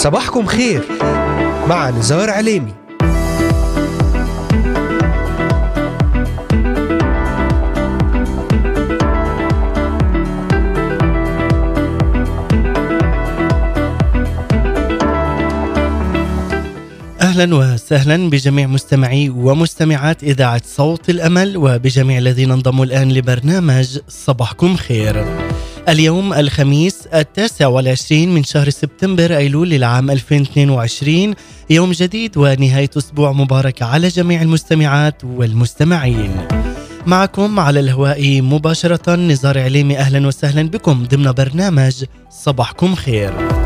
صباحكم خير مع نزار عليمي أهلا وسهلا بجميع مستمعي ومستمعات إذاعة صوت الأمل وبجميع الذين انضموا الآن لبرنامج صباحكم خير. اليوم الخميس التاسع والعشرين من شهر سبتمبر أيلول للعام 2022 يوم جديد ونهاية أسبوع مبارك على جميع المستمعات والمستمعين. معكم على الهواء مباشرة نزار عليمي أهلا وسهلا بكم ضمن برنامج صباحكم خير.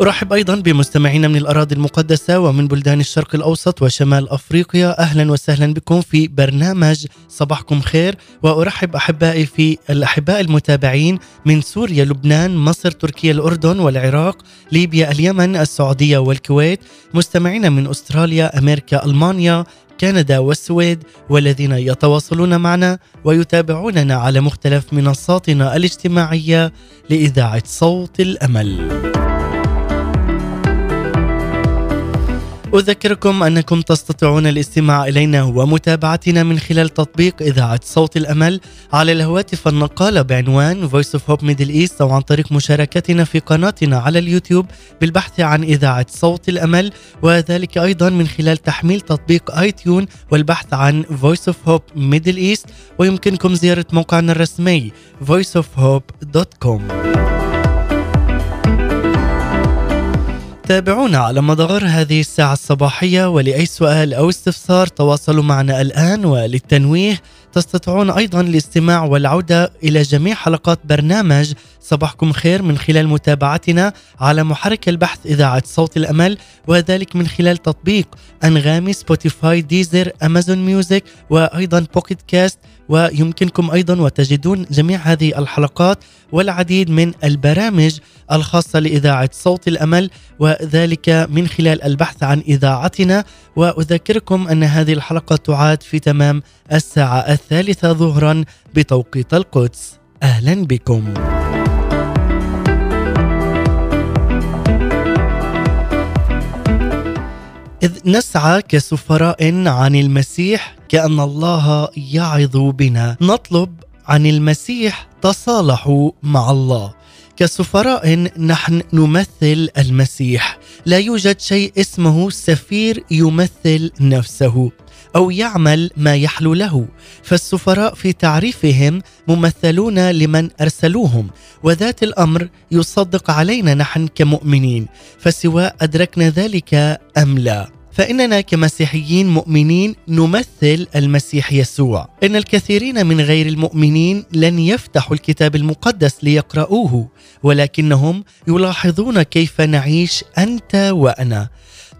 أرحب أيضا بمستمعينا من الأراضي المقدسة ومن بلدان الشرق الأوسط وشمال أفريقيا. أهلا وسهلا بكم في برنامج صباحكم خير. وأرحب أحبائي في الأحباء المتابعين من سوريا لبنان مصر تركيا الأردن والعراق ليبيا اليمن السعودية والكويت. مستمعينا من أستراليا أمريكا ألمانيا كندا والسويد والذين يتواصلون معنا ويتابعوننا على مختلف منصاتنا الاجتماعية لإذاعة صوت الأمل. أذكركم أنكم تستطيعون الاستماع إلينا ومتابعتنا من خلال تطبيق إذاعة صوت الأمل. على الهواتف النقالة بعنوان Voice of Hope Middle East أو عن طريق مشاركتنا في قناتنا على اليوتيوب بالبحث عن إذاعة صوت الأمل وذلك أيضا من خلال تحميل تطبيق آي تيون والبحث عن Voice of Hope Middle East. ويمكنكم زيارة موقعنا الرسمي voiceofhope.com تابعونا على مدار هذه الساعة الصباحية ولأي سؤال أو استفسار تواصلوا معنا الآن. وللتنويه تستطيعون أيضا الاستماع والعودة إلى جميع حلقات برنامج صباحكم خير من خلال متابعتنا على محرك البحث إذاعة صوت الأمل وذلك من خلال تطبيق أنغامي سبوتيفاي ديزر أمازون ميوزك وأيضا بوكيت كاست ويمكنكم أيضا وتجدون جميع هذه الحلقات والعديد من البرامج الخاصة لإذاعة صوت الأمل وذلك من خلال البحث عن إذاعتنا وأذكركم أن هذه الحلقة تعاد في تمام الساعة الثالثة ظهرا بتوقيت القدس أهلا بكم. إذ نسعى كسفراء عن المسيح كأن الله يعظ بنا. نطلب عن المسيح تصالحوا مع الله. كسفراء نحن نمثل المسيح. لا يوجد شيء اسمه سفير يمثل نفسه. أو يعمل ما يحلو له. فالسفراء في تعريفهم ممثلون لمن أرسلوهم وذات الأمر يصدق علينا نحن كمؤمنين. فسواء أدركنا ذلك أم لا؟ فإننا كمسيحيين مؤمنين نمثل المسيح يسوع. إن الكثيرين من غير المؤمنين لن يفتحوا الكتاب المقدس ليقرأوه ولكنهم يلاحظون كيف نعيش أنت وأنا.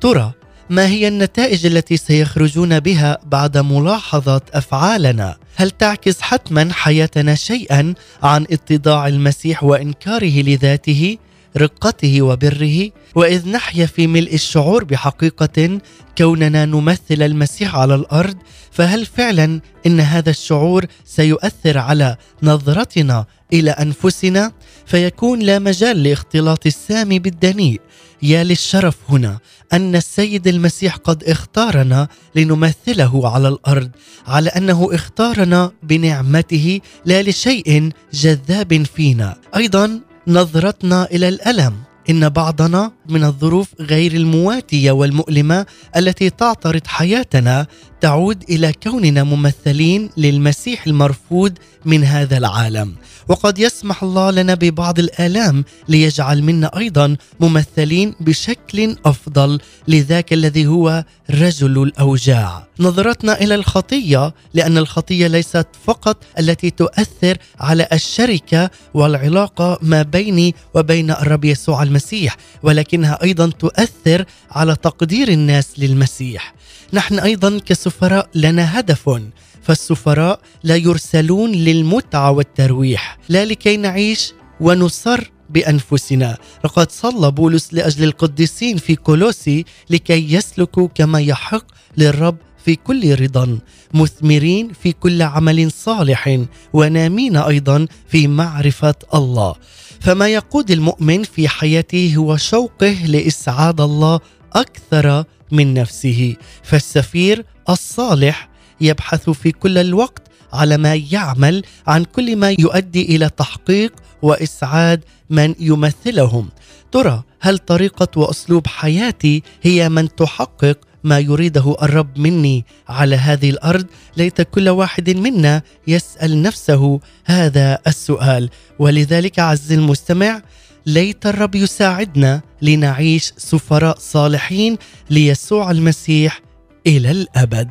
ترى ما هي النتائج التي سيخرجون بها بعد ملاحظة أفعالنا؟ هل تعكس حتما حياتنا شيئا عن اتضاع المسيح وإنكاره لذاته رقته وبره؟ وإذ نحيا في ملء الشعور بحقيقة كوننا نمثل المسيح على الأرض فهل فعلا إن هذا الشعور سيؤثر على نظرتنا إلى أنفسنا؟ فيكون لا مجال لاختلاط السامي بالدنيء. يا للشرف هنا أن السيد المسيح قد اختارنا لنمثله على الأرض على أنه اختارنا بنعمته لا لشيء جذاب فينا. أيضا نظرتنا إلى الألم. إن بعضنا من الظروف غير المواتية والمؤلمة التي تعترض حياتنا تعود إلى كوننا ممثلين للمسيح المرفوض من هذا العالم. وقد يسمح الله لنا ببعض الآلام ليجعل منا أيضا ممثلين بشكل أفضل لذاك الذي هو رجل الأوجاع. نظرتنا إلى الخطية لأن الخطية ليست فقط التي تؤثر على الشركة والعلاقة ما بيني وبين الرب يسوع المسيح ولكنها أيضا تؤثر على تقدير الناس للمسيح. نحن أيضا كسفراء لنا هدف فالسفراء لا يرسلون للمتعة والترويح لا لكي نعيش ونصر بأنفسنا. لقد صلى بولس لأجل القديسين في كولوسي لكي يسلكوا كما يحق للرب في كل رضا. مثمرين في كل عمل صالح ونامين أيضا في معرفة الله. فما يقود المؤمن في حياته هو شوقه لإسعاد الله أكثر من نفسه. فالسفير الصالح يبحث في كل الوقت على ما يعمل عن كل ما يؤدي إلى تحقيق وإسعاد من يمثلهم. ترى هل طريقة وأسلوب حياتي هي من تحقق ما يريده الرب مني على هذه الأرض؟ ليت كل واحد منا يسأل نفسه هذا السؤال. ولذلك عز المستمع ليت الرب يساعدنا لنعيش سفراء صالحين ليسوع المسيح إلى الأبد.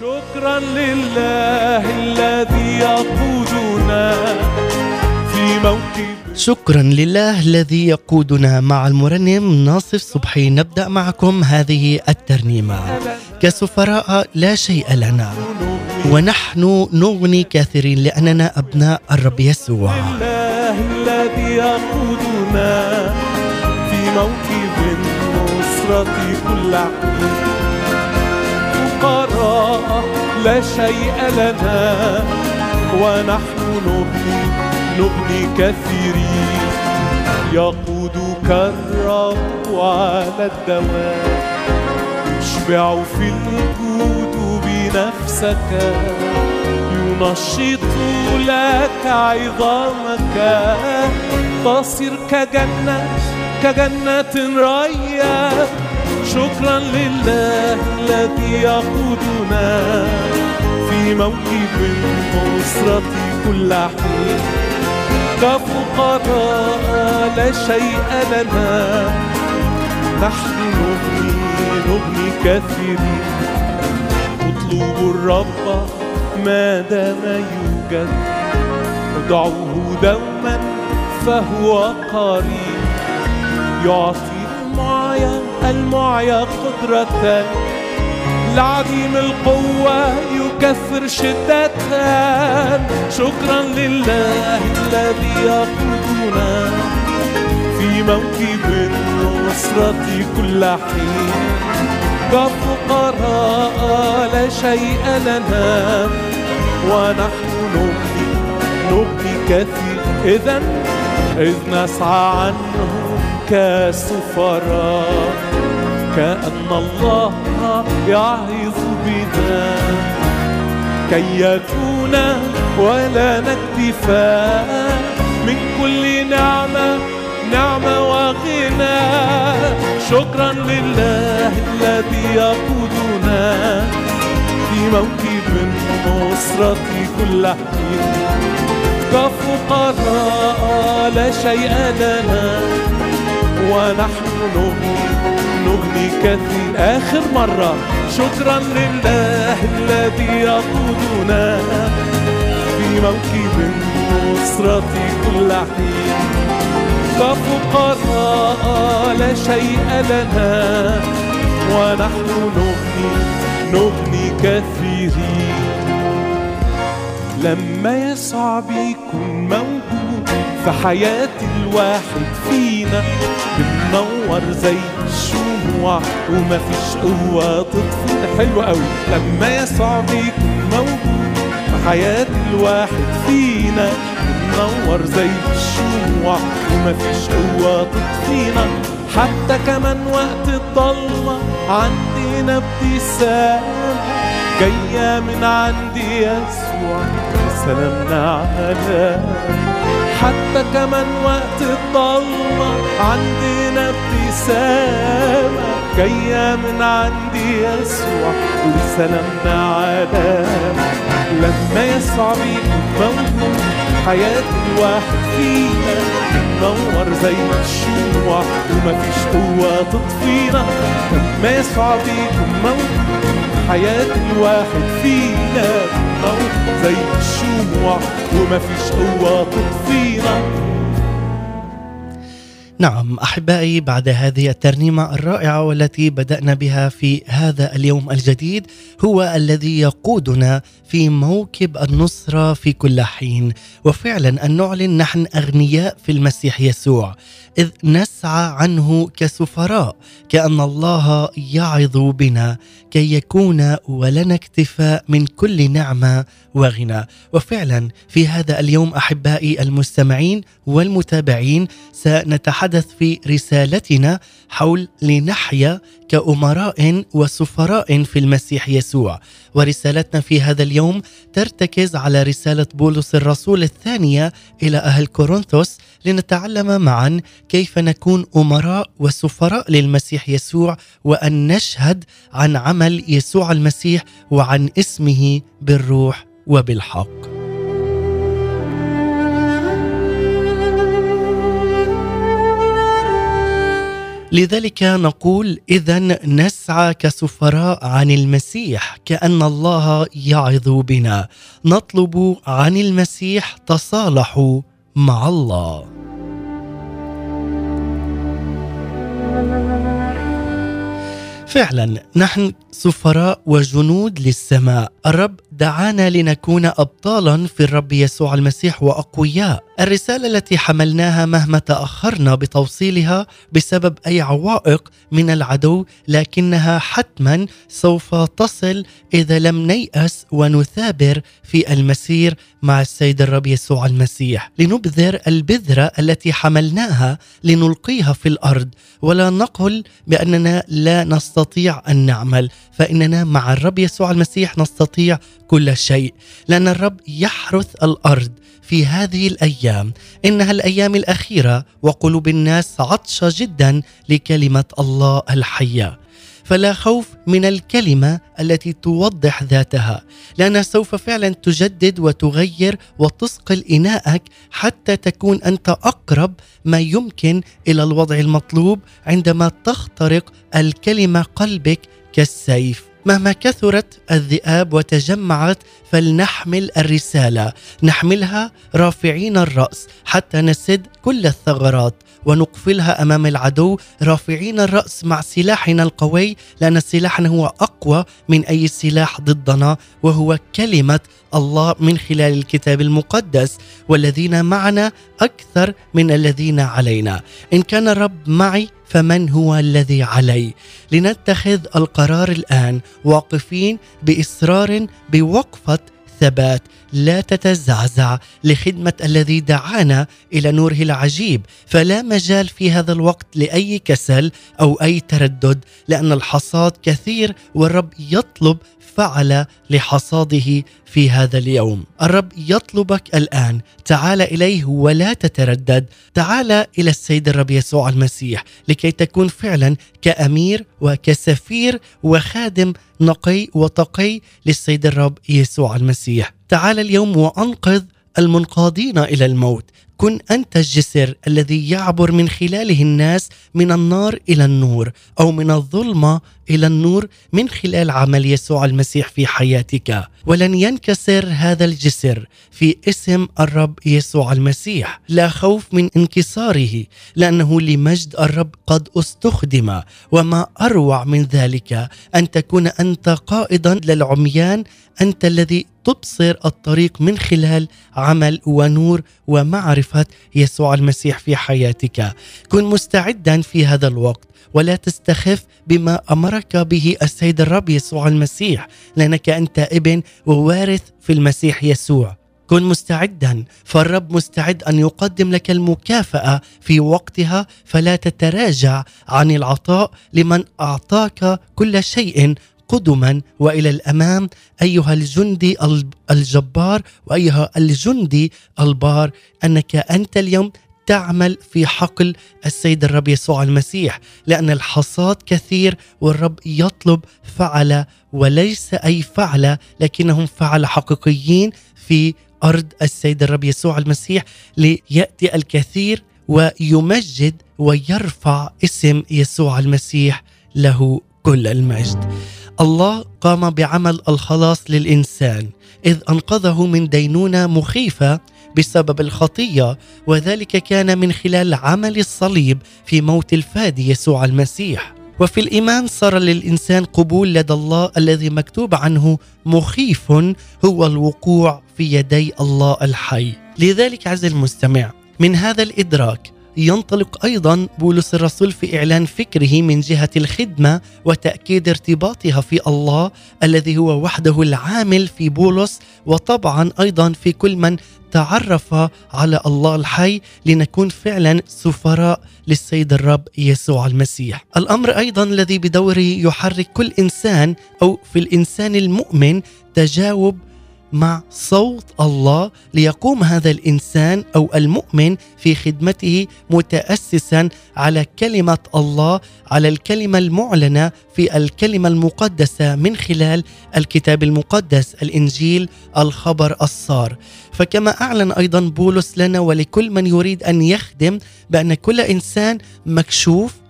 شكرا لله الذي يقودنا في موكب. شكرا لله الذي يقودنا مع المرنم ناصف صبحي. نبدأ معكم هذه الترنيمة. كسفراء لا شيء لنا ونحن نغني كثيرين لأننا أبناء الرب يسوع. لله الذي يقودنا في موكب النصرة كل حين لا شيء لنا ونحن نبني نبني كثيرين. يقودك الرب على الدوام. يشبع في الجود بنفسك. ينشط لك عظامك. تصير كجنة كجنة ريا. شكرا لله الذي يقودنا في موكب النصرة كل حين. كفقراء لا شيء لنا. نحن نبني نبني كثيرين اطلبوا الرب ما دام يوجد. ادعوه دوما فهو قريب. يعطي المعيا قدرة. لعديم القوة يكثر شدة. شكرا لله الذي يقودنا في موكب النصرة كل حين. كفقراء لا شيء لنا ونحن نبني نبني كثير. إذا إذ نسعى عنهم كسفراء كأن الله يعظ بنا. كي يكون ولا اكتفاء من كل نعمة نعمة وغنى. شكرا لله الذي يقودنا في موكب النصرة كل حين. كفقراء لا شيء لنا ونحن نغني نغني كثير. آخر مرة. شكرا لله الذي يقودنا في موكب النصرة كل حين. كفقراء لا شيء لنا ونحن نغني نغني كثيرين. لما يسوع بيكون موجود في حياة الواحد فينا بننور زي الشموع ومفيش قوة تطفينا. حلو قوي. لما يسوع بيكون موجود في حياة الواحد فينا بننور زي الشموع ومفيش قوة تطفينا. حتى كمان وقت الضلمة عندنا ابتسامة جاية من عند يسوع. سلامنا على حتى كمان وقت الضلمة عندنا ابتسامة. جاية من عند يسوع وسلامنا على لما يسوع بيكون موجود حياة الواحد فينا نور زي الشموع ومفيش قوة تطفينا. لما يسوع بيكون موجود حياة الواحد فينا نور زي الشموع ومفيش قوة تطفينا نعم أحبائي بعد هذه الترنيمة الرائعة والتي بدأنا بها في هذا اليوم الجديد هو الذي يقودنا في موكب النصرة في كل حين. وفعلا أن نعلن نحن أغنياء في المسيح يسوع. إذ نسعى عنه كسفراء كأن الله يعظ بنا كي يكون ولنا اكتفاء من كل نعمة وغنى. وفعلا في هذا اليوم أحبائي المستمعين والمتابعين سنتحدث في رسالتنا حول لنحيا كأمراء وسفراء في المسيح يسوع. ورسالتنا في هذا اليوم ترتكز على رسالة بولس الرسول الثانية إلى أهل كورنثوس لنتعلم معا كيف نكون أمراء وسفراء للمسيح يسوع وأن نشهد عن عمل يسوع المسيح وعن اسمه بالروح وبالحق. لذلك نقول اذا نسعى كسفراء عن المسيح كأن الله يعظ بنا. نطلب عن المسيح تصالحوا مع الله. فعلا نحن سفراء وجنود للسماء. الرب دعانا لنكون ابطالا في الرب يسوع المسيح وأقوياء. الرسالة التي حملناها مهما تأخرنا بتوصيلها بسبب أي عوائق من العدو لكنها حتما سوف تصل إذا لم نيأس ونثابر في المسير مع السيد الرب يسوع المسيح. لنبذر البذرة التي حملناها لنلقيها في الأرض. ولا نقل بأننا لا نستطيع أن نعمل فإننا مع الرب يسوع المسيح نستطيع كل شيء لأن الرب يحرث الأرض في هذه الأيام. إنها الأيام الأخيرة وقلوب الناس عطشة جدا لكلمة الله الحية. فلا خوف من الكلمة التي توضح ذاتها لانها سوف فعلا تجدد وتغير وتثقل إناءك حتى تكون أنت أقرب ما يمكن إلى الوضع المطلوب عندما تخترق الكلمة قلبك كالسيف. مهما كثرت الذئاب وتجمعت فلنحمل الرسالة. نحملها رافعين الرأس حتى نسد كل الثغرات ونقفلها أمام العدو رافعين الرأس مع سلاحنا القوي لأن سلاحنا هو أقوى من أي سلاح ضدنا وهو كلمة الله من خلال الكتاب المقدس. والذين معنا أكثر من الذين علينا. إن كان الرب معي فمن هو الذي علي؟ لنتخذ القرار الآن واقفين بإصرار بوقفة ثبات. لا تتزعزع لخدمة الذي دعانا إلى نوره العجيب. فلا مجال في هذا الوقت لأي كسل أو أي تردد لأن الحصاد كثير والرب يطلب فعل لحصاده في هذا اليوم. الرب يطلبك الآن. تعال إليه ولا تتردد. تعال إلى السيد الرب يسوع المسيح لكي تكون فعلا كأمير وكسفير وخادم نقي وتقي للسيد الرب يسوع المسيح. تعال اليوم وأنقذ المنقادين إلى الموت. كن أنت الجسر الذي يعبر من خلاله الناس من النار إلى النور أو من الظلمة إلى النور من خلال عمل يسوع المسيح في حياتك. ولن ينكسر هذا الجسر في اسم الرب يسوع المسيح. لا خوف من انكساره لأنه لمجد الرب قد استخدم. وما أروع من ذلك أن تكون أنت قائدا للعميان أنت الذي تبصر الطريق من خلال عمل ونور ومعرفة يسوع المسيح في حياتك. كن مستعدا في هذا الوقت ولا تستخف بما أمرك به السيد الرب يسوع المسيح لأنك أنت ابن ووارث في المسيح يسوع. كن مستعدا فالرب مستعد أن يقدم لك المكافأة في وقتها فلا تتراجع عن العطاء لمن أعطاك كل شيء قدما وإلى الأمام أيها الجندي الجبار وأيها الجندي البار أنك أنت اليوم تعمل في حقل السيد الرب يسوع المسيح لأن الحصاد كثير والرب يطلب فعل وليس أي فعل لكنهم فعل حقيقيين في أرض السيد الرب يسوع المسيح ليأتي الكثير ويمجد ويرفع اسم يسوع المسيح له كل المجد. الله قام بعمل الخلاص للإنسان إذ أنقذه من دينونة مخيفة بسبب الخطية وذلك كان من خلال عمل الصليب في موت الفادي يسوع المسيح. وفي الإيمان صار للإنسان قبول لدى الله الذي مكتوب عنه مخيف هو الوقوع في يدي الله الحي. لذلك عز المستمع من هذا الإدراك ينطلق أيضا بولس الرسول في إعلان فكره من جهة الخدمة وتأكيد ارتباطها في الله الذي هو وحده العامل في بولس وطبعا أيضا في كل من تعرف على الله الحي لنكون فعلا سفراء للسيد الرب يسوع المسيح. الأمر أيضا الذي بدوره يحرك كل إنسان أو في الإنسان المؤمن تجاوب مع صوت الله ليقوم هذا الإنسان أو المؤمن في خدمته متاسسا على كلمة الله على الكلمة المعلنة في الكلمة المقدسة من خلال الكتاب المقدس الإنجيل الخبر الصار. فكما أعلن أيضا بولس لنا ولكل من يريد أن يخدم بأن كل إنسان مكشوف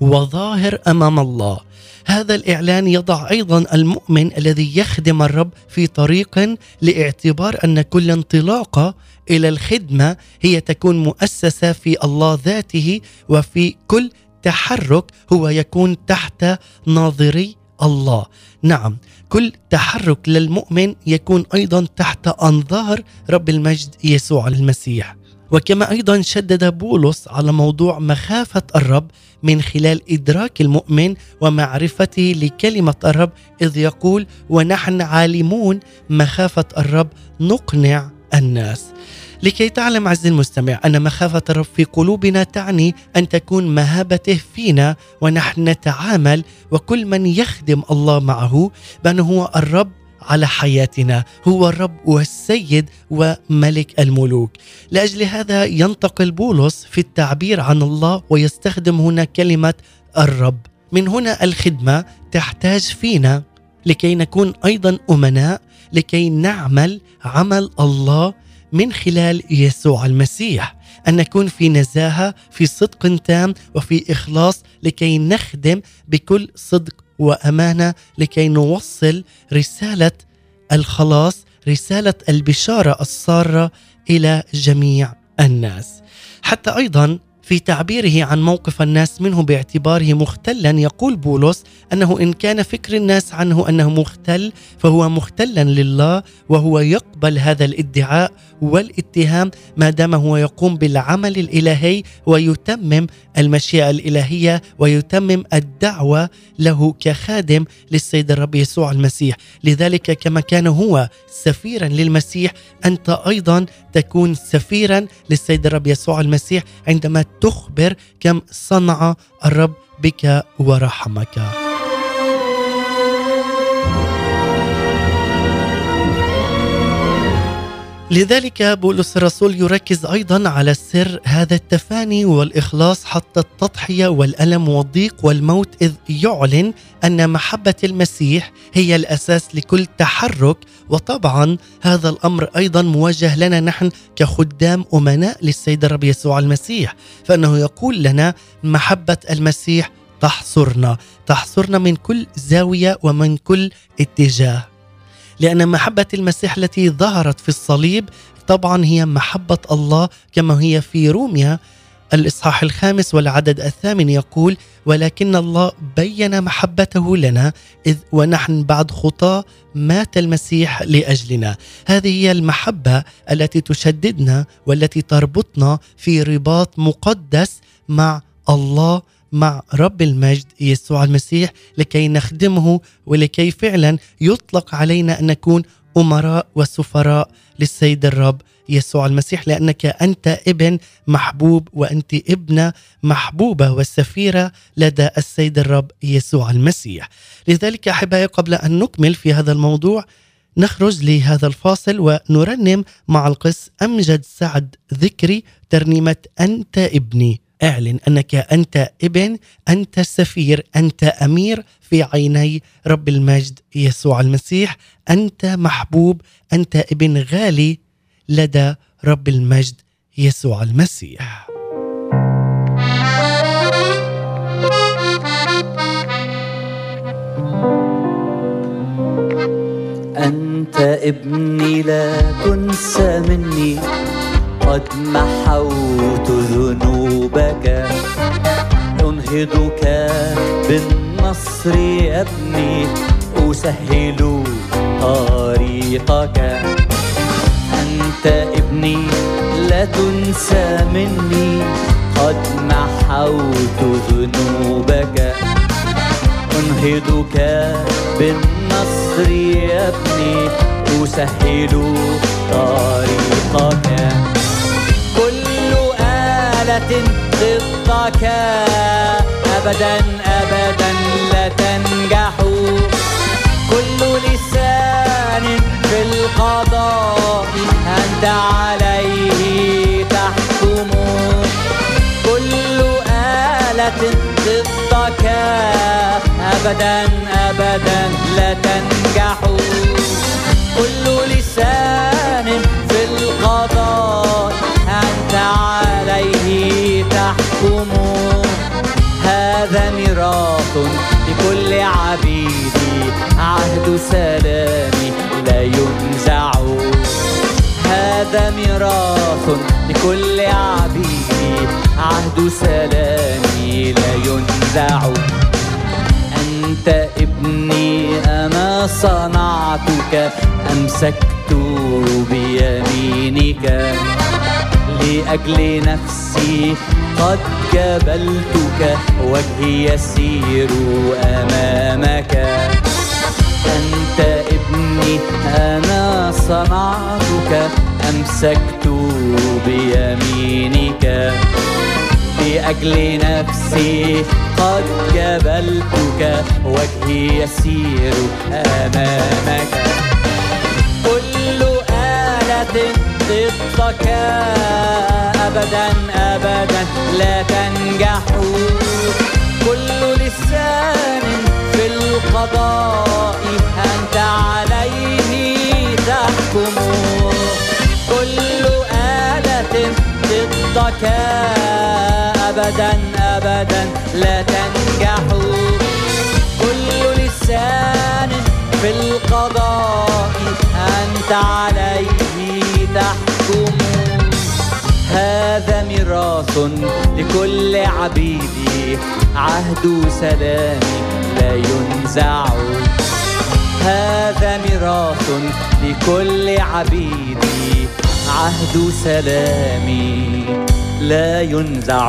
وظاهر أمام الله. هذا الإعلان يضع أيضا المؤمن الذي يخدم الرب في طريق لاعتبار أن كل انطلاقه إلى الخدمة هي تكون مؤسسة في الله ذاته وفي كل تحرك هو يكون تحت ناظري الله. نعم كل تحرك للمؤمن يكون أيضا تحت أنظار رب المجد يسوع المسيح. وكما أيضا شدد بولس على موضوع مخافة الرب من خلال إدراك المؤمن ومعرفته لكلمة الرب إذ يقول ونحن عالمون مخافة الرب نقنع الناس. لكي تعلم عز المستمع أن مخافة الرب في قلوبنا تعني أن تكون مهابته فينا ونحن نتعامل وكل من يخدم الله معه بانه هو الرب على حياتنا هو الرب والسيد وملك الملوك. لأجل هذا ينتقل بولس في التعبير عن الله ويستخدم هنا كلمة الرب. من هنا الخدمة تحتاج فينا لكي نكون أيضا أمناء لكي نعمل عمل الله من خلال يسوع المسيح. أن نكون في نزاهة في صدق تام وفي إخلاص لكي نخدم بكل صدق وأمانة لكي نوصل رسالة الخلاص رسالة البشارة السارة إلى جميع الناس. حتى أيضا في تعبيره عن موقف الناس منه باعتباره مختلا يقول بولس أنه إن كان فكر الناس عنه أنه مختل فهو مختلا لله وهو يقبل هذا الادعاء والاتهام ما دام هو يقوم بالعمل الإلهي ويتمم المشيئة الإلهية ويتمم الدعوة له كخادم للسيد الرب يسوع المسيح، لذلك كما كان هو سفيرا للمسيح أنت أيضا تكون سفيرا للسيد الرب يسوع المسيح عندما تخبر كم صنع الرب بك ورحمك. لذلك بولس الرسول يركز أيضا على سر هذا التفاني والإخلاص حتى التضحية والألم والضيق والموت إذ يعلن أن محبة المسيح هي الأساس لكل تحرك. وطبعا هذا الأمر أيضا موجه لنا نحن كخدام أمناء للسيد الرب يسوع المسيح فإنه يقول لنا محبة المسيح تحصرنا تحصرنا من كل زاوية ومن كل اتجاه. لأن محبة المسيح التي ظهرت في الصليب طبعا هي محبة الله كما هي في روميا. الإصحاح الخامس والعدد الثامن يقول ولكن الله بين محبته لنا إذ ونحن بعد خطاة مات المسيح لأجلنا. هذه هي المحبة التي تشددنا والتي تربطنا في رباط مقدس مع الله مع رب المجد يسوع المسيح لكي نخدمه ولكي فعلا يطلق علينا أن نكون أمراء وسفراء للسيد الرب يسوع المسيح لأنك أنت ابن محبوب وأنت ابنة محبوبة والسفيره لدى السيد الرب يسوع المسيح. لذلك أحبائي قبل أن نكمل في هذا الموضوع نخرج لهذا الفاصل ونرنم مع القس أمجد سعد ذكري ترنيمة أنت ابني. اعلن أنك أنت ابن أنت سفير أنت أمير في عيني رب المجد يسوع المسيح. أنت محبوب أنت ابن غالي لدى رب المجد يسوع المسيح. أنت ابني لا تنسى مني. قد محوت ذنوبك. أنهضك بالنصر يا ابني أسهل طريقك. أنت ابني لا تنسى مني. قد محوت ذنوبك. أنهضك بالنصر يا ابني أسهل طريقك. آلة ضدك أبدا أبدا لا تنجح. كل لسان في القضاء أنت عليه تحكم. كل آلة ضدك. أبدا أبدا لا تنجح. كل لسان ميراث لكل عبيدي عهد سلامي لا ينزع. هذا ميراث لكل عبيدي عهد سلامي لا ينزع. أنت ابني أنا صنعتك أمسكت بيمينك. لأجل نفسي قد جبلتك وجهي يسير أمامك. أنت ابني أنا صنعتك أمسكت بيمينك. لأجل نفسي قد جبلتك وجهي يسير أمامك. كل آلة ضدك أبدا أبدا. لا تنجح كل لسان في القضاء أنت عليه تحكم. كل آلة ضدك أبدا أبدا. لا تنجح كل لسان في القضاء أنت عليه تحكم. هذا ميراث لكل عبيدي عهد سلامي لا ينزع. هذا ميراث لكل عبيدي عهد سلامي لا ينزع.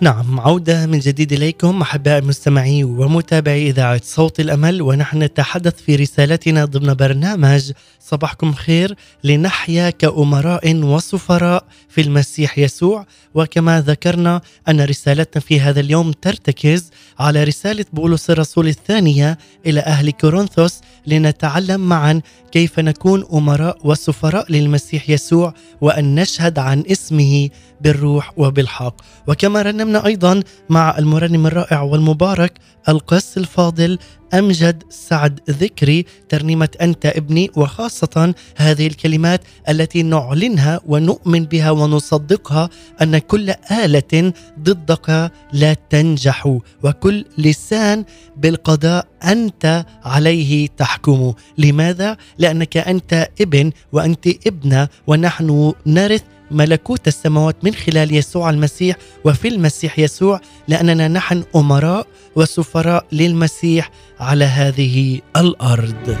نعم عودة من جديد إليكم أحباء المستمعي ومتابعي إذاعة صوت الأمل ونحن نتحدث في رسالتنا ضمن برنامج صباحكم خير لنحيا كأمراء وسفراء في المسيح يسوع. وكما ذكرنا أن رسالتنا في هذا اليوم ترتكز على رسالة بولس الرسول الثانية إلى أهل كورنثوس لنتعلم معا كيف نكون أمراء وسفراء للمسيح يسوع وأن نشهد عن اسمه بالروح وبالحق. وكما رنمنا أيضا مع المرنم الرائع والمبارك القس الفاضل أمجد سعد ذكري ترنيمة أنت ابني وخاصة هذه الكلمات التي نعلنها ونؤمن بها ونصدقها أن كل آلة ضدك لا تنجح وكل لسان بالقضاء أنت عليه تحكم لماذا؟ لأنك أنت ابن وأنت ابنة ونحن نرث ملكوت السماوات من خلال يسوع المسيح وفي المسيح يسوع لأننا نحن أمراء وسفراء للمسيح على هذه الأرض.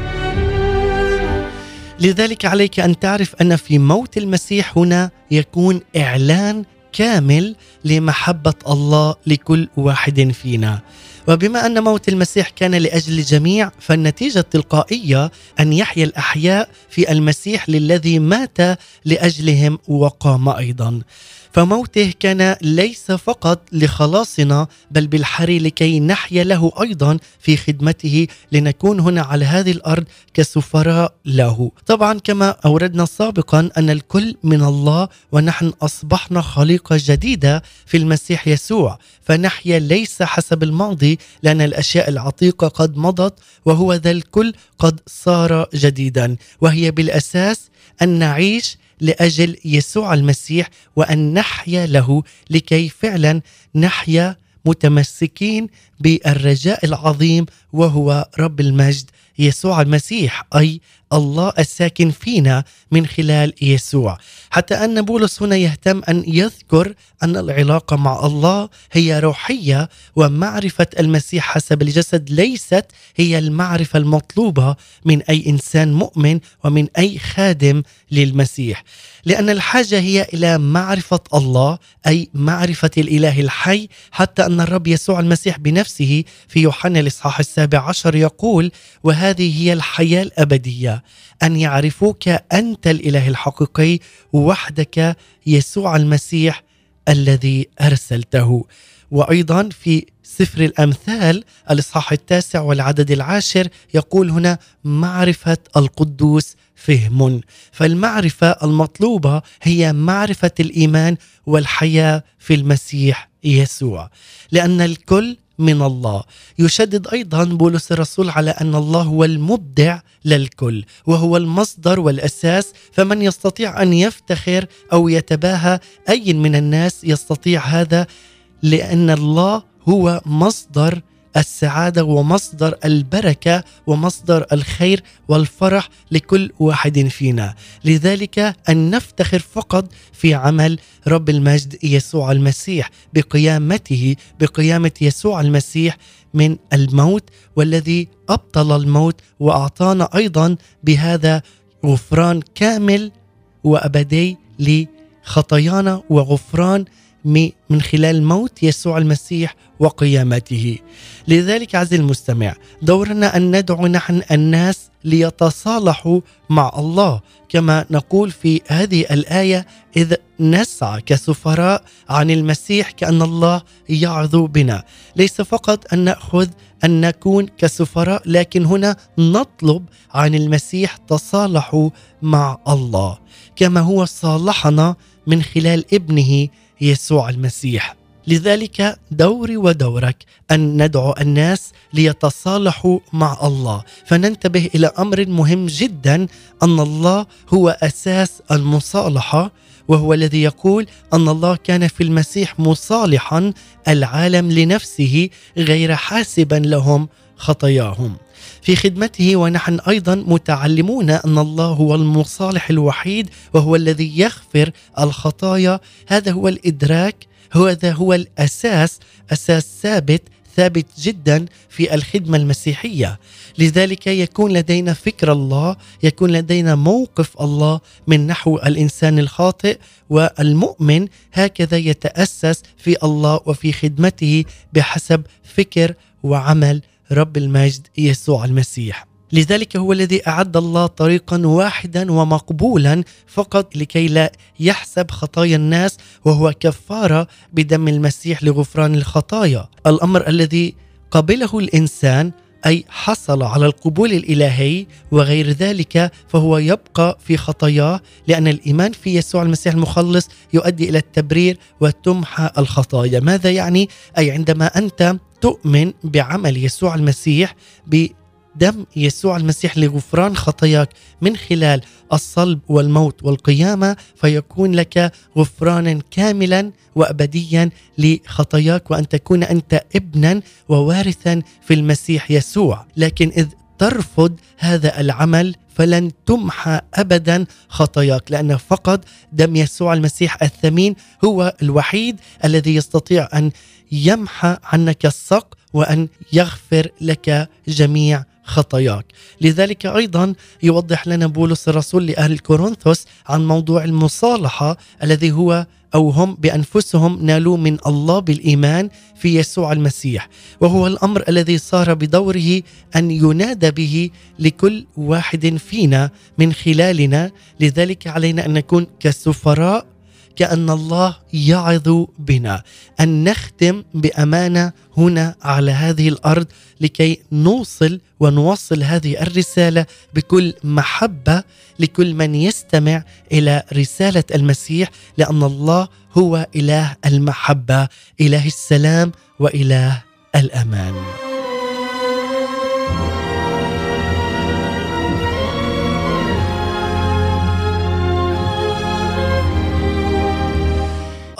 لذلك عليك أن تعرف أن في موت المسيح هنا يكون إعلان كامل لمحبة الله لكل واحد فينا. وبما أن موت المسيح كان لأجل الجميع فالنتيجة التلقائية أن يحيا الأحياء في المسيح للذي مات لأجلهم وقام أيضا. فموته كان ليس فقط لخلاصنا بل بالحري لكي نحيا له أيضا في خدمته لنكون هنا على هذه الأرض كسفراء له. طبعا كما أوردنا سابقا أن الكل من الله ونحن أصبحنا خليقة جديدة في المسيح يسوع، فنحيا ليس حسب الماضي لأن الأشياء العتيقة قد مضت وهو ذا الكل قد صار جديدا، وهي بالأساس أن نعيش لأجل يسوع المسيح وأن نحيا له لكي فعلا نحيا متمسكين بالرجاء العظيم وهو رب المجد يسوع المسيح أي الله الساكن فينا من خلال يسوع. حتى أن بولس هنا يهتم أن يذكر أن العلاقة مع الله هي روحية ومعرفة المسيح حسب الجسد ليست هي المعرفة المطلوبة من أي إنسان مؤمن ومن أي خادم للمسيح. لأن الحاجة هي إلى معرفة الله أي معرفة الإله الحي حتى أن الرب يسوع المسيح بنفسه في يوحنا الإصحاح السابع عشر يقول وهذه هي الحياة الأبدية أن يعرفوك أنت الإله الحقيقي وحدك يسوع المسيح الذي أرسلته. وأيضا في سفر الأمثال الإصحاح التاسع والعدد العاشر يقول هنا معرفة القدوس فهم. فالمعرفة المطلوبة هي معرفة الإيمان والحياة في المسيح يسوع لأن الكل من الله. يشدد أيضا بولس الرسول على أن الله هو المبدع للكل وهو المصدر والأساس فمن يستطيع أن يفتخر أو يتباهى أي من الناس يستطيع هذا؟ لأن الله هو مصدر السعادة ومصدر البركة ومصدر الخير والفرح لكل واحد فينا. لذلك أن نفتخر فقط في عمل رب المجد يسوع المسيح بقيامته بقيامة يسوع المسيح من الموت والذي أبطل الموت وأعطانا أيضا بهذا غفران كامل وأبدي لخطايانا وغفران من خلال موت يسوع المسيح وقيامته. لذلك عزيزي المستمع دورنا أن ندعو نحن الناس ليتصالحوا مع الله. كما نقول في هذه الآية إذ نسعى كسفراء عن المسيح كأن الله يعظ بنا. ليس فقط أن نأخذ أن نكون كسفراء لكن هنا نطلب عن المسيح تصالحوا مع الله. كما هو صالحنا من خلال ابنه يسوع المسيح. لذلك دوري ودورك أن ندعو الناس ليتصالحوا مع الله. فننتبه إلى أمر مهم جدا أن الله هو أساس المصالحة وهو الذي يقول أن الله كان في المسيح مصالحا العالم لنفسه غير حاسبا لهم خطاياهم. في خدمته ونحن أيضا متعلمون أن الله هو المصالح الوحيد وهو الذي يغفر الخطايا. هذا هو الإدراك هذا هو الأساس أساس ثابت ثابت جدا في الخدمة المسيحية. لذلك يكون لدينا فكر الله يكون لدينا موقف الله من نحو الإنسان الخاطئ والمؤمن. هكذا يتأسس في الله وفي خدمته بحسب فكر وعمل رب المجد يسوع المسيح. لذلك هو الذي أعد الله طريقا واحدا ومقبولا فقط لكي لا يحسب خطايا الناس وهو كفارة بدم المسيح لغفران الخطايا. الأمر الذي قبله الإنسان أي حصل على القبول الإلهي وغير ذلك فهو يبقى في خطاياه لأن الإيمان في يسوع المسيح المخلص يؤدي إلى التبرير وتمحى الخطايا، ماذا يعني؟ أي عندما أنت تؤمن بعمل يسوع المسيح دم يسوع المسيح لغفران خطاياك من خلال الصلب والموت والقيامة فيكون لك غفرانا كاملا وابديا لخطاياك وأن تكون أنت ابنا ووارثا في المسيح يسوع. لكن إذ ترفض هذا العمل فلن تمحى ابدا خطاياك لأن فقط دم يسوع المسيح الثمين هو الوحيد الذي يستطيع أن يمحى عنك السق وأن يغفر لك جميع خطاياك. لذلك أيضا يوضح لنا بولس الرسول لأهل كورنثوس عن موضوع المصالحة الذي هو أو هم بأنفسهم نالوا من الله بالإيمان في يسوع المسيح. وهو الأمر الذي صار بدوره أن ينادى به لكل واحد فينا من خلالنا. لذلك علينا أن نكون كسفراء كأن الله يعظ بنا. أن نختم بأمانة هنا على هذه الأرض لكي نوصل ونوصل هذه الرسالة بكل محبة لكل من يستمع إلى رسالة المسيح لأن الله هو إله المحبة إله السلام وإله الأمان.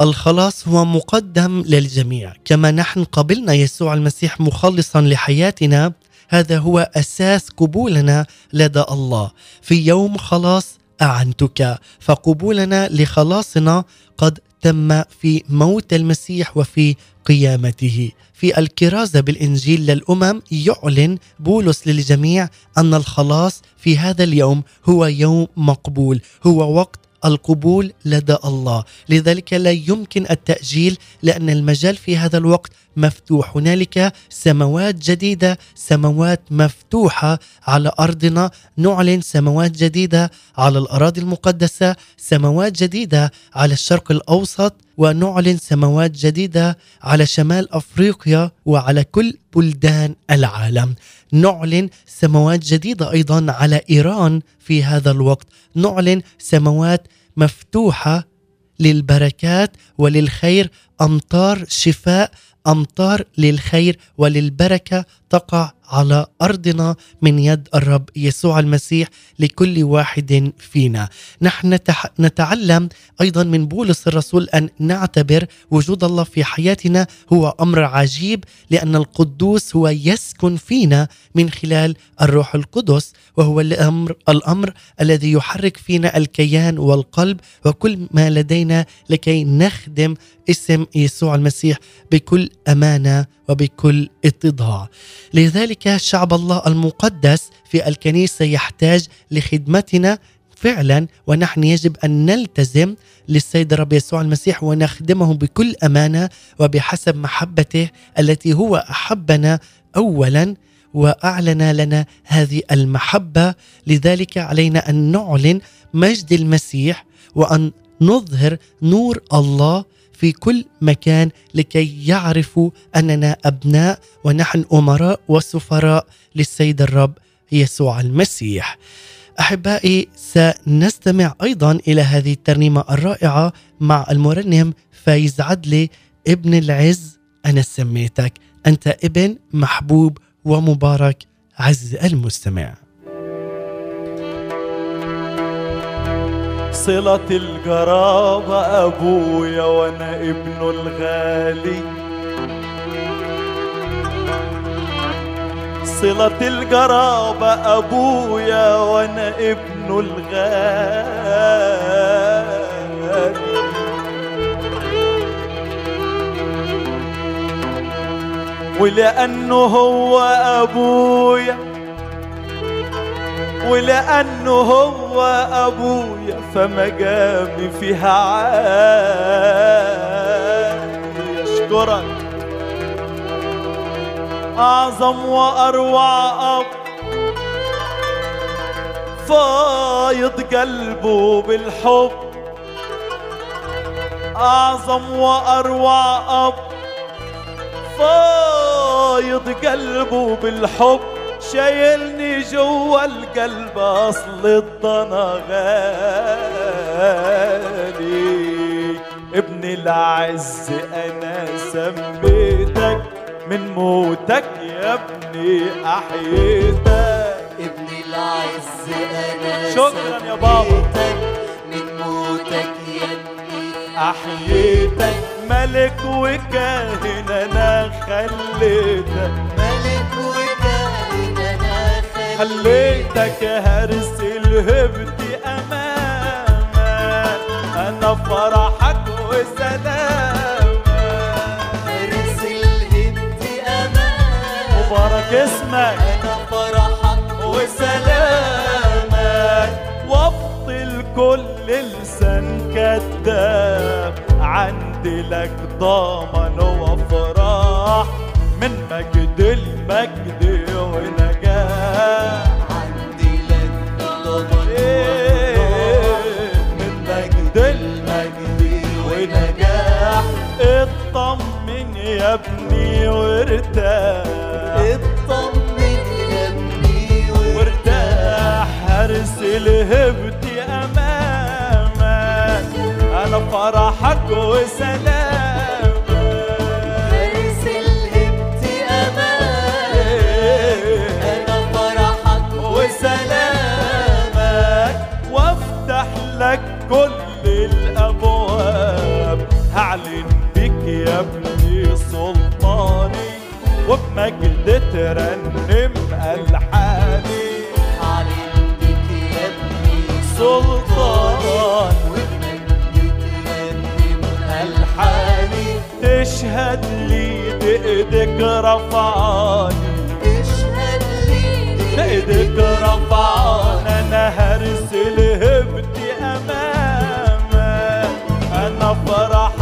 الخلاص هو مقدم للجميع. كما نحن قبلنا يسوع المسيح مخلصا لحياتنا هذا هو أساس قبولنا لدى الله. في يوم خلاص أعنتك فقبولنا لخلاصنا قد تم في موت المسيح وفي قيامته. في الكرازة بالإنجيل للأمم يعلن بولس للجميع أن الخلاص في هذا اليوم هو يوم مقبول هو وقت القبول لدى الله. لذلك لا يمكن التأجيل لأن المجال في هذا الوقت مفتوح. هنالك سماوات جديدة سماوات مفتوحة على أرضنا. نعلن سماوات جديدة على الأراضي المقدسة سماوات جديدة على الشرق الأوسط ونعلن سماوات جديدة على شمال أفريقيا وعلى كل بلدان العالم. نعلن سماوات جديدة أيضا على إيران في هذا الوقت. نعلن سماوات مفتوحة للبركات وللخير أمطار شفاء أمطار للخير وللبركة تقع على أرضنا من يد الرب يسوع المسيح لكل واحد فينا. نحن نتعلم أيضا من بولس الرسول أن نعتبر وجود الله في حياتنا هو أمر عجيب لأن القدوس هو يسكن فينا من خلال الروح القدس وهو الامر الأمر الذي يحرك فينا الكيان والقلب وكل ما لدينا لكي نخدم اسم يسوع المسيح بكل أمانة وبكل إتضاع. لذلك شعب الله المقدس في الكنيسة يحتاج لخدمتنا فعلا ونحن يجب أن نلتزم للسيد الرب يسوع المسيح ونخدمه بكل أمانة وبحسب محبته التي هو أحبنا اولا وأعلن لنا هذه المحبة. لذلك علينا أن نعلن مجد المسيح وأن نظهر نور الله في كل مكان لكي يعرفوا أننا أبناء ونحن أمراء وسفراء للسيد الرب يسوع المسيح. أحبائي سنستمع أيضا إلى هذه الترنيمة الرائعة مع المرنم فايز عدلي ابن العز أنا سميتك أنت ابن محبوب ومبارك عز المستمع. صلة القرابة أبويا وأنا ابنه الغالي. صلة القرابة أبويا وأنا ابنه الغالي. ولأنه هو أبويا ولأنه هو أبويا فمقامي فيها عالي أشكرك أعظم وأروع أب. فايض قلبه بالحب. أعظم وأروع أب. فايض قلبه بالحب. شايلني جوا القلب أصل الضنا غالي. ابن العز أنا سميتك من موتك يا ابني أحييتك. ابن العز أنا شكراً يا بابا. من موتك يا ابني أحييتك. ملك وكاهن أنا خليتك. خليتك هرس الهبتي امامك أنا فرحك وسلامك فارس الهبت امامك مبارك اسمك. أنا فرحك وسلامك وابطل كل لسان كذاب. عندي لك ضامن وفرح. من مجد المجد ونجاح عندي لك إيه، من مجد المجد ونجاح اطمن يا ابني وارتاح. اطمن يا ابني وارتاح. هرسل هبتي أمامك. أنا فرحك وسلامك. وبمجد ترنم ألحاني. عندك يا ابني سلطان. وبمجد ترنم الحاني تشهد لي بإيدك رفعاني اشهد لي بإيدك رفعان أنا هرسل هبتي امامك أنا فرحك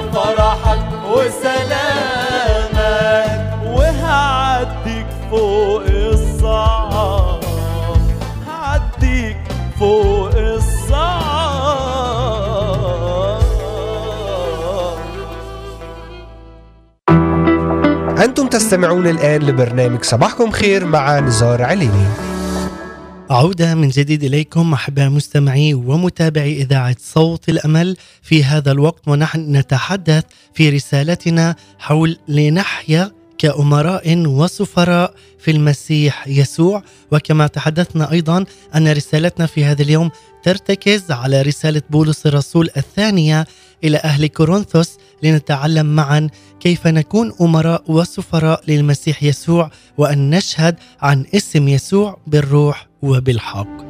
فرحك وسلامك وهعديك فوق الصعب هعديك فوق الصعب أنتم تستمعون الآن لبرنامج صباحكم خير مع نزار عليني. عودة من جديد إليكم أحباء مستمعي ومتابعي إذاعة صوت الأمل في هذا الوقت ونحن نتحدث في رسالتنا حول لنحيا كأمراء وسفراء في المسيح يسوع. وكما تحدثنا أيضا أن رسالتنا في هذا اليوم ترتكز على رسالة بولس الرسول الثانية إلى أهل كورنثوس لنتعلم معا كيف نكون أمراء وسفراء للمسيح يسوع وأن نشهد عن اسم يسوع بالروح وبالحق.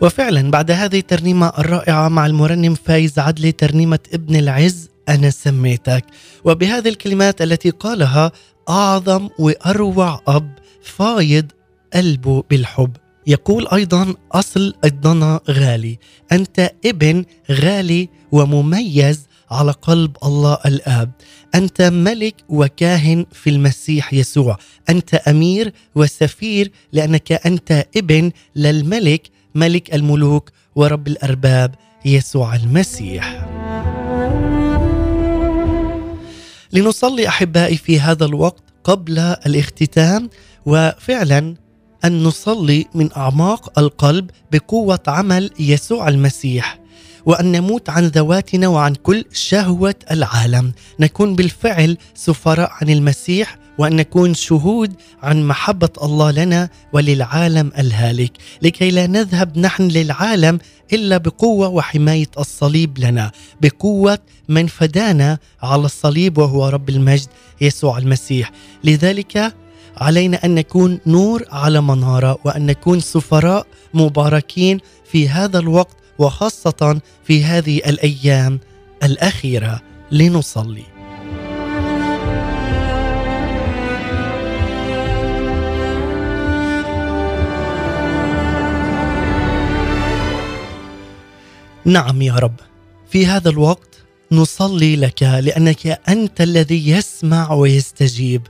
وفعلا بعد هذه الترنيمة الرائعة مع المرنم فايز عدلي ترنيمة ابن العز أنا سميتك. وبهذه الكلمات التي قالها أعظم وأروع أب فايض قلبه بالحب. يقول أيضا أصل الضنا غالي. أنت ابن غالي ومميز على قلب الله الآب. أنت ملك وكاهن في المسيح يسوع. أنت أمير وسفير لأنك أنت ابن للملك ملك الملوك ورب الأرباب يسوع المسيح. لنصلي أحبائي في هذا الوقت قبل الاختتام وفعلا أن نصلي من أعماق القلب بقوة عمل يسوع المسيح. وأن نموت عن ذواتنا وعن كل شهوة العالم. نكون بالفعل سفراء عن المسيح وأن نكون شهود عن محبة الله لنا وللعالم الهالك. لكي لا نذهب نحن للعالم إلا بقوة وحماية الصليب لنا بقوة من فدانا على الصليب وهو رب المجد يسوع المسيح. لذلك علينا أن نكون نور على منارة وأن نكون سفراء مباركين في هذا الوقت وخاصة في هذه الأيام الأخيرة لنصلي. نعم يا رب في هذا الوقت نصلي لك لأنك أنت الذي يسمع ويستجيب.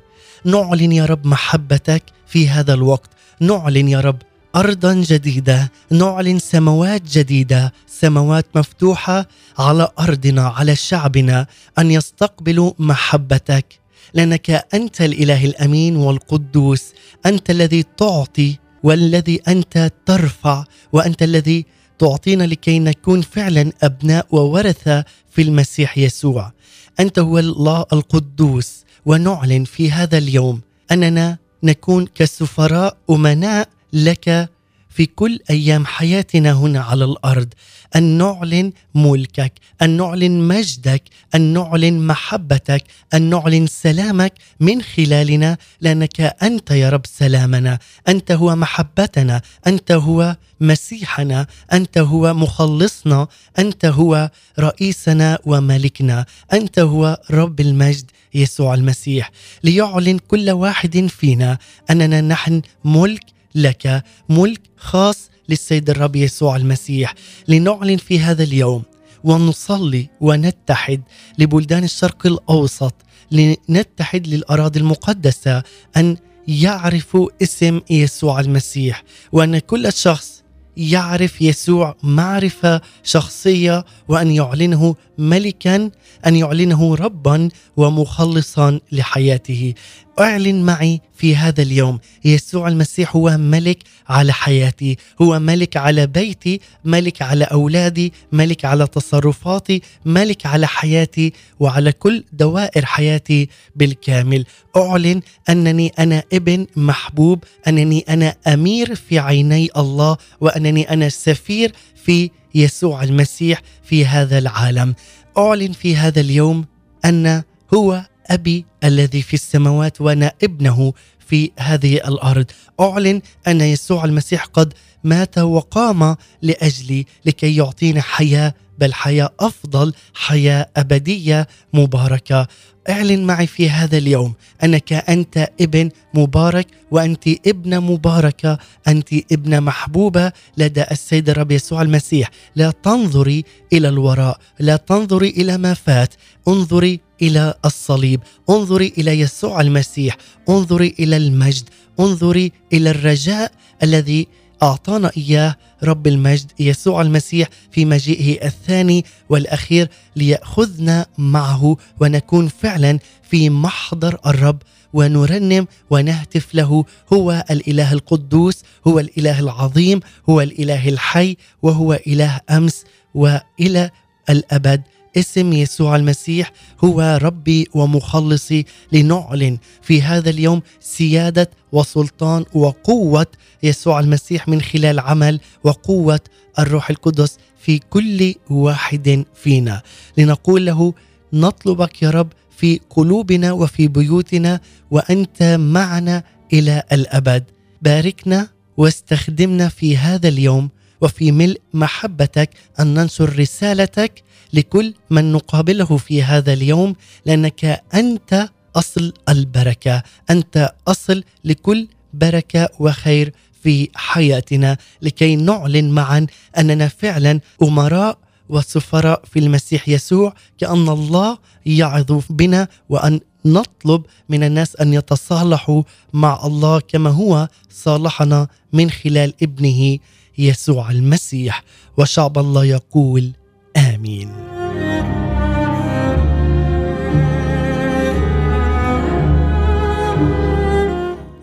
نعلن يا رب محبتك في هذا الوقت. نعلن يا رب ارضا جديدة نعلن سماوات جديدة سماوات مفتوحة على أرضنا على شعبنا أن يستقبلوا محبتك. لأنك أنت الإله الأمين والقدوس أنت الذي تعطي والذي أنت ترفع وأنت الذي تعطينا لكي نكون فعلا أبناء وورثة في المسيح يسوع. أنت هو الله القدوس ونعلن في هذا اليوم أننا نكون كسفراء أمناء لك في كل أيام حياتنا هنا على الأرض أن نعلن ملكك أن نعلن مجدك أن نعلن محبتك أن نعلن سلامك من خلالنا لأنك أنت يا رب سلامنا أنت هو محبتنا أنت هو مسيحنا أنت هو مخلصنا أنت هو رئيسنا وملكنا أنت هو رب المجد يسوع المسيح. ليعلن كل واحد فينا أننا نحن ملك لك ملك خاص للسيد الرب يسوع المسيح. لنعلن في هذا اليوم ونصلي ونتحد لبلدان الشرق الأوسط لنتحد للأراضي المقدسة أن يعرفوا اسم يسوع المسيح وأن كل شخص يعرف يسوع معرفة شخصية وأن يعلنه ملكا أن يعلنه ربا ومخلصا لحياته. أعلن معي في هذا اليوم. يسوع المسيح هو ملك على حياتي هو ملك على بيتي ملك على أولادي ملك على تصرفاتي ملك على حياتي وعلى كل دوائر حياتي بالكامل. أعلن أنني أنا ابن محبوب أنني أنا أمير في عيني الله وأنني أنا سفير في يسوع المسيح في هذا العالم. أعلن في هذا اليوم أن هو ابي الذي في السماوات وأنا ابنه في هذه الأرض. أعلن أن يسوع المسيح قد مات وقام لأجلي لكي يعطينا حياة بل حياة أفضل حياة أبدية مباركة. أعلن معي في هذا اليوم أنك أنت ابن مبارك وأنت ابنة مباركة أنت ابنة محبوبة لدى السيد الرب يسوع المسيح. لا تنظري إلى الوراء لا تنظري إلى ما فات. انظري إلى الصليب. انظري إلى يسوع المسيح. انظري إلى المجد. انظري إلى الرجاء الذي أعطانا إياه رب المجد يسوع المسيح في مجيئه الثاني والأخير ليأخذنا معه ونكون فعلا في محضر الرب ونرنم ونهتف له. هو الإله القدوس هو الإله العظيم هو الإله الحي وهو إله أمس وإلى الأبد. اسم يسوع المسيح هو ربي ومخلصي لنعلن في هذا اليوم سيادة وسلطان وقوة يسوع المسيح من خلال عمل وقوة الروح القدس في كل واحد فينا. لنقول له نطلبك يا رب في قلوبنا وفي بيوتنا وأنت معنا إلى الأبد. باركنا واستخدمنا في هذا اليوم وفي ملء محبتك أن ننشر رسالتك لكل من نقابله في هذا اليوم لأنك أنت أصل البركة. أنت أصل لكل بركة وخير في حياتنا. لكي نعلن معا أننا فعلا أمراء وسفراء في المسيح يسوع كأن الله يعظ بنا وأن نطلب من الناس أن يتصالحوا مع الله كما هو صالحنا من خلال ابنه يسوع المسيح. وشعب الله يقول آمين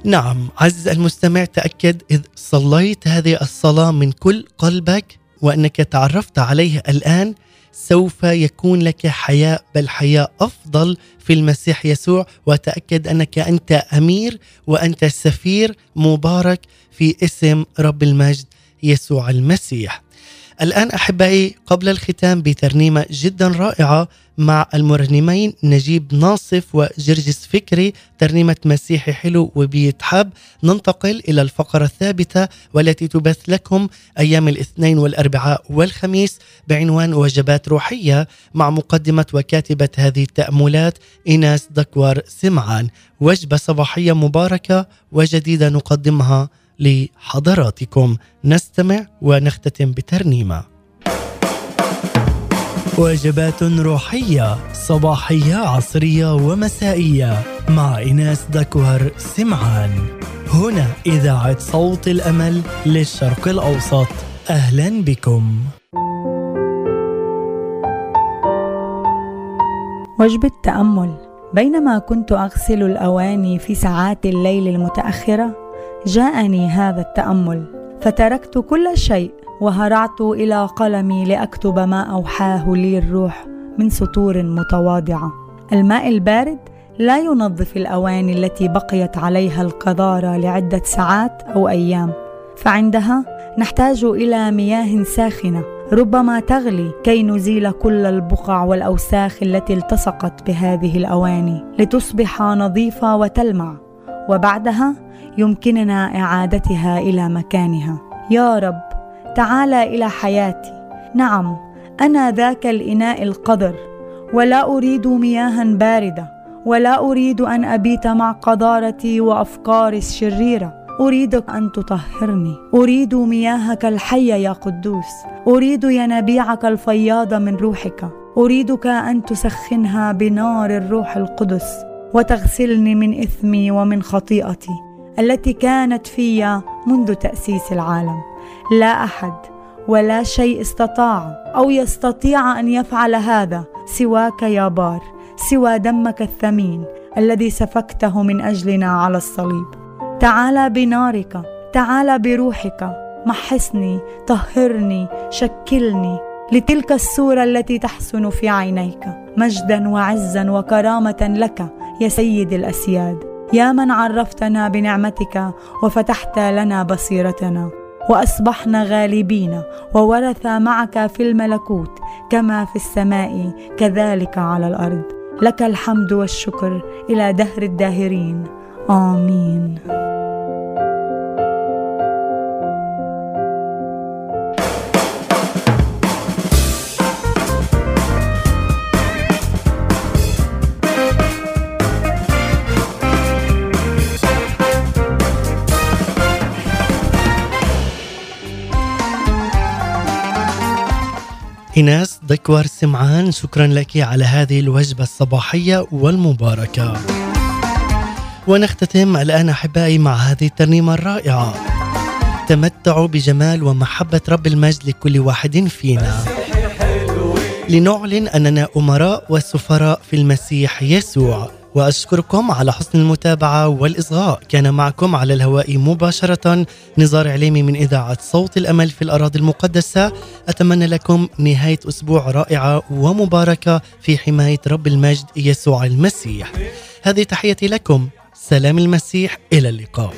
نعم عزيز المستمع تأكد إذ صليت هذه الصلاة من كل قلبك وأنك تعرفت عليه الآن سوف يكون لك حياه بل حياه أفضل في المسيح يسوع وتأكد أنك أنت أمير وأنت سفير مبارك في اسم رب المجد يسوع المسيح. الآن أحبائي قبل الختام بترنيمة جدا رائعة مع المرنمين نجيب ناصف وجرجس فكري ترنيمة مسيحي حلو وبيتحب ننتقل إلى الفقرة الثابتة والتي تبث لكم أيام الاثنين والأربعاء والخميس بعنوان وجبات روحية مع مقدمة وكاتبة هذه التأملات إيناس دكوار سمعان. وجبة صباحية مباركة وجديدة نقدمها لحضراتكم. نستمع ونختتم بترنيمة. وجبات روحية صباحية عصرية ومسائية. مع ايناس دكوهر سمعان. هنا إذاعة صوت الأمل للشرق الأوسط. أهلا بكم. وجبة تأمل بينما كنت أغسل الأواني في ساعات الليل المتأخرة جاءني هذا التأمل فتركت كل شيء وهرعت إلى قلمي لأكتب ما أوحاه لي الروح من سطور متواضعة. الماء البارد لا ينظف الأواني التي بقيت عليها القذارة لعدة ساعات أو أيام. فعندها نحتاج إلى مياه ساخنة ربما تغلي كي نزيل كل البقع والأوساخ التي التصقت بهذه الأواني لتصبح نظيفة وتلمع. وبعدها يمكننا إعادتها إلى مكانها. يا رب تعال إلى حياتي. نعم أنا ذاك الإناء القذر ولا أريد مياها باردة. ولا أريد أن أبيت مع قذارتي وأفكاري الشريرة. أريدك أن تطهرني. أريد مياهك الحية يا قدوس. أريد ينابيعك الفياضه من روحك. أريدك أن تسخنها بنار الروح القدس. وتغسلني من إثمي ومن خطيئتي. التي كانت في منذ تأسيس العالم. لا أحد ولا شيء استطاع أو يستطيع أن يفعل هذا سواك يا بار سوى دمك الثمين الذي سفكته من أجلنا على الصليب. تعال بنارك تعال بروحك. محصني طهرني شكلني لتلك الصورة التي تحسن في عينيك. مجدا وعزا وكرامة لك يا سيد الأسياد. يا من عرفتنا بنعمتك وفتحت لنا بصيرتنا واصبحنا غالبين وورث معك في الملكوت كما في السماء كذلك على الأرض. لك الحمد والشكر إلى دهر الداهرين. آمين. إيناس دكوار سمعان شكرا لك على هذه الوجبة الصباحية والمباركة. ونختتم الآن أحبائي مع هذه الترنيمة الرائعة. تمتعوا بجمال ومحبة رب المجد لكل واحد فينا. لنعلن أننا أمراء وسفراء في المسيح يسوع. وأشكركم على حسن المتابعة والإصغاء. كان معكم على الهواء مباشرة نزار عليمي من إذاعة صوت الأمل في الأراضي المقدسة. أتمنى لكم نهاية أسبوع رائعة ومباركة في حماية رب المجد يسوع المسيح. هذه تحيتي لكم. سلام المسيح. إلى اللقاء.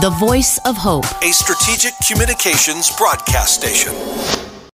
The Voice of Hope, a strategic communications broadcast station.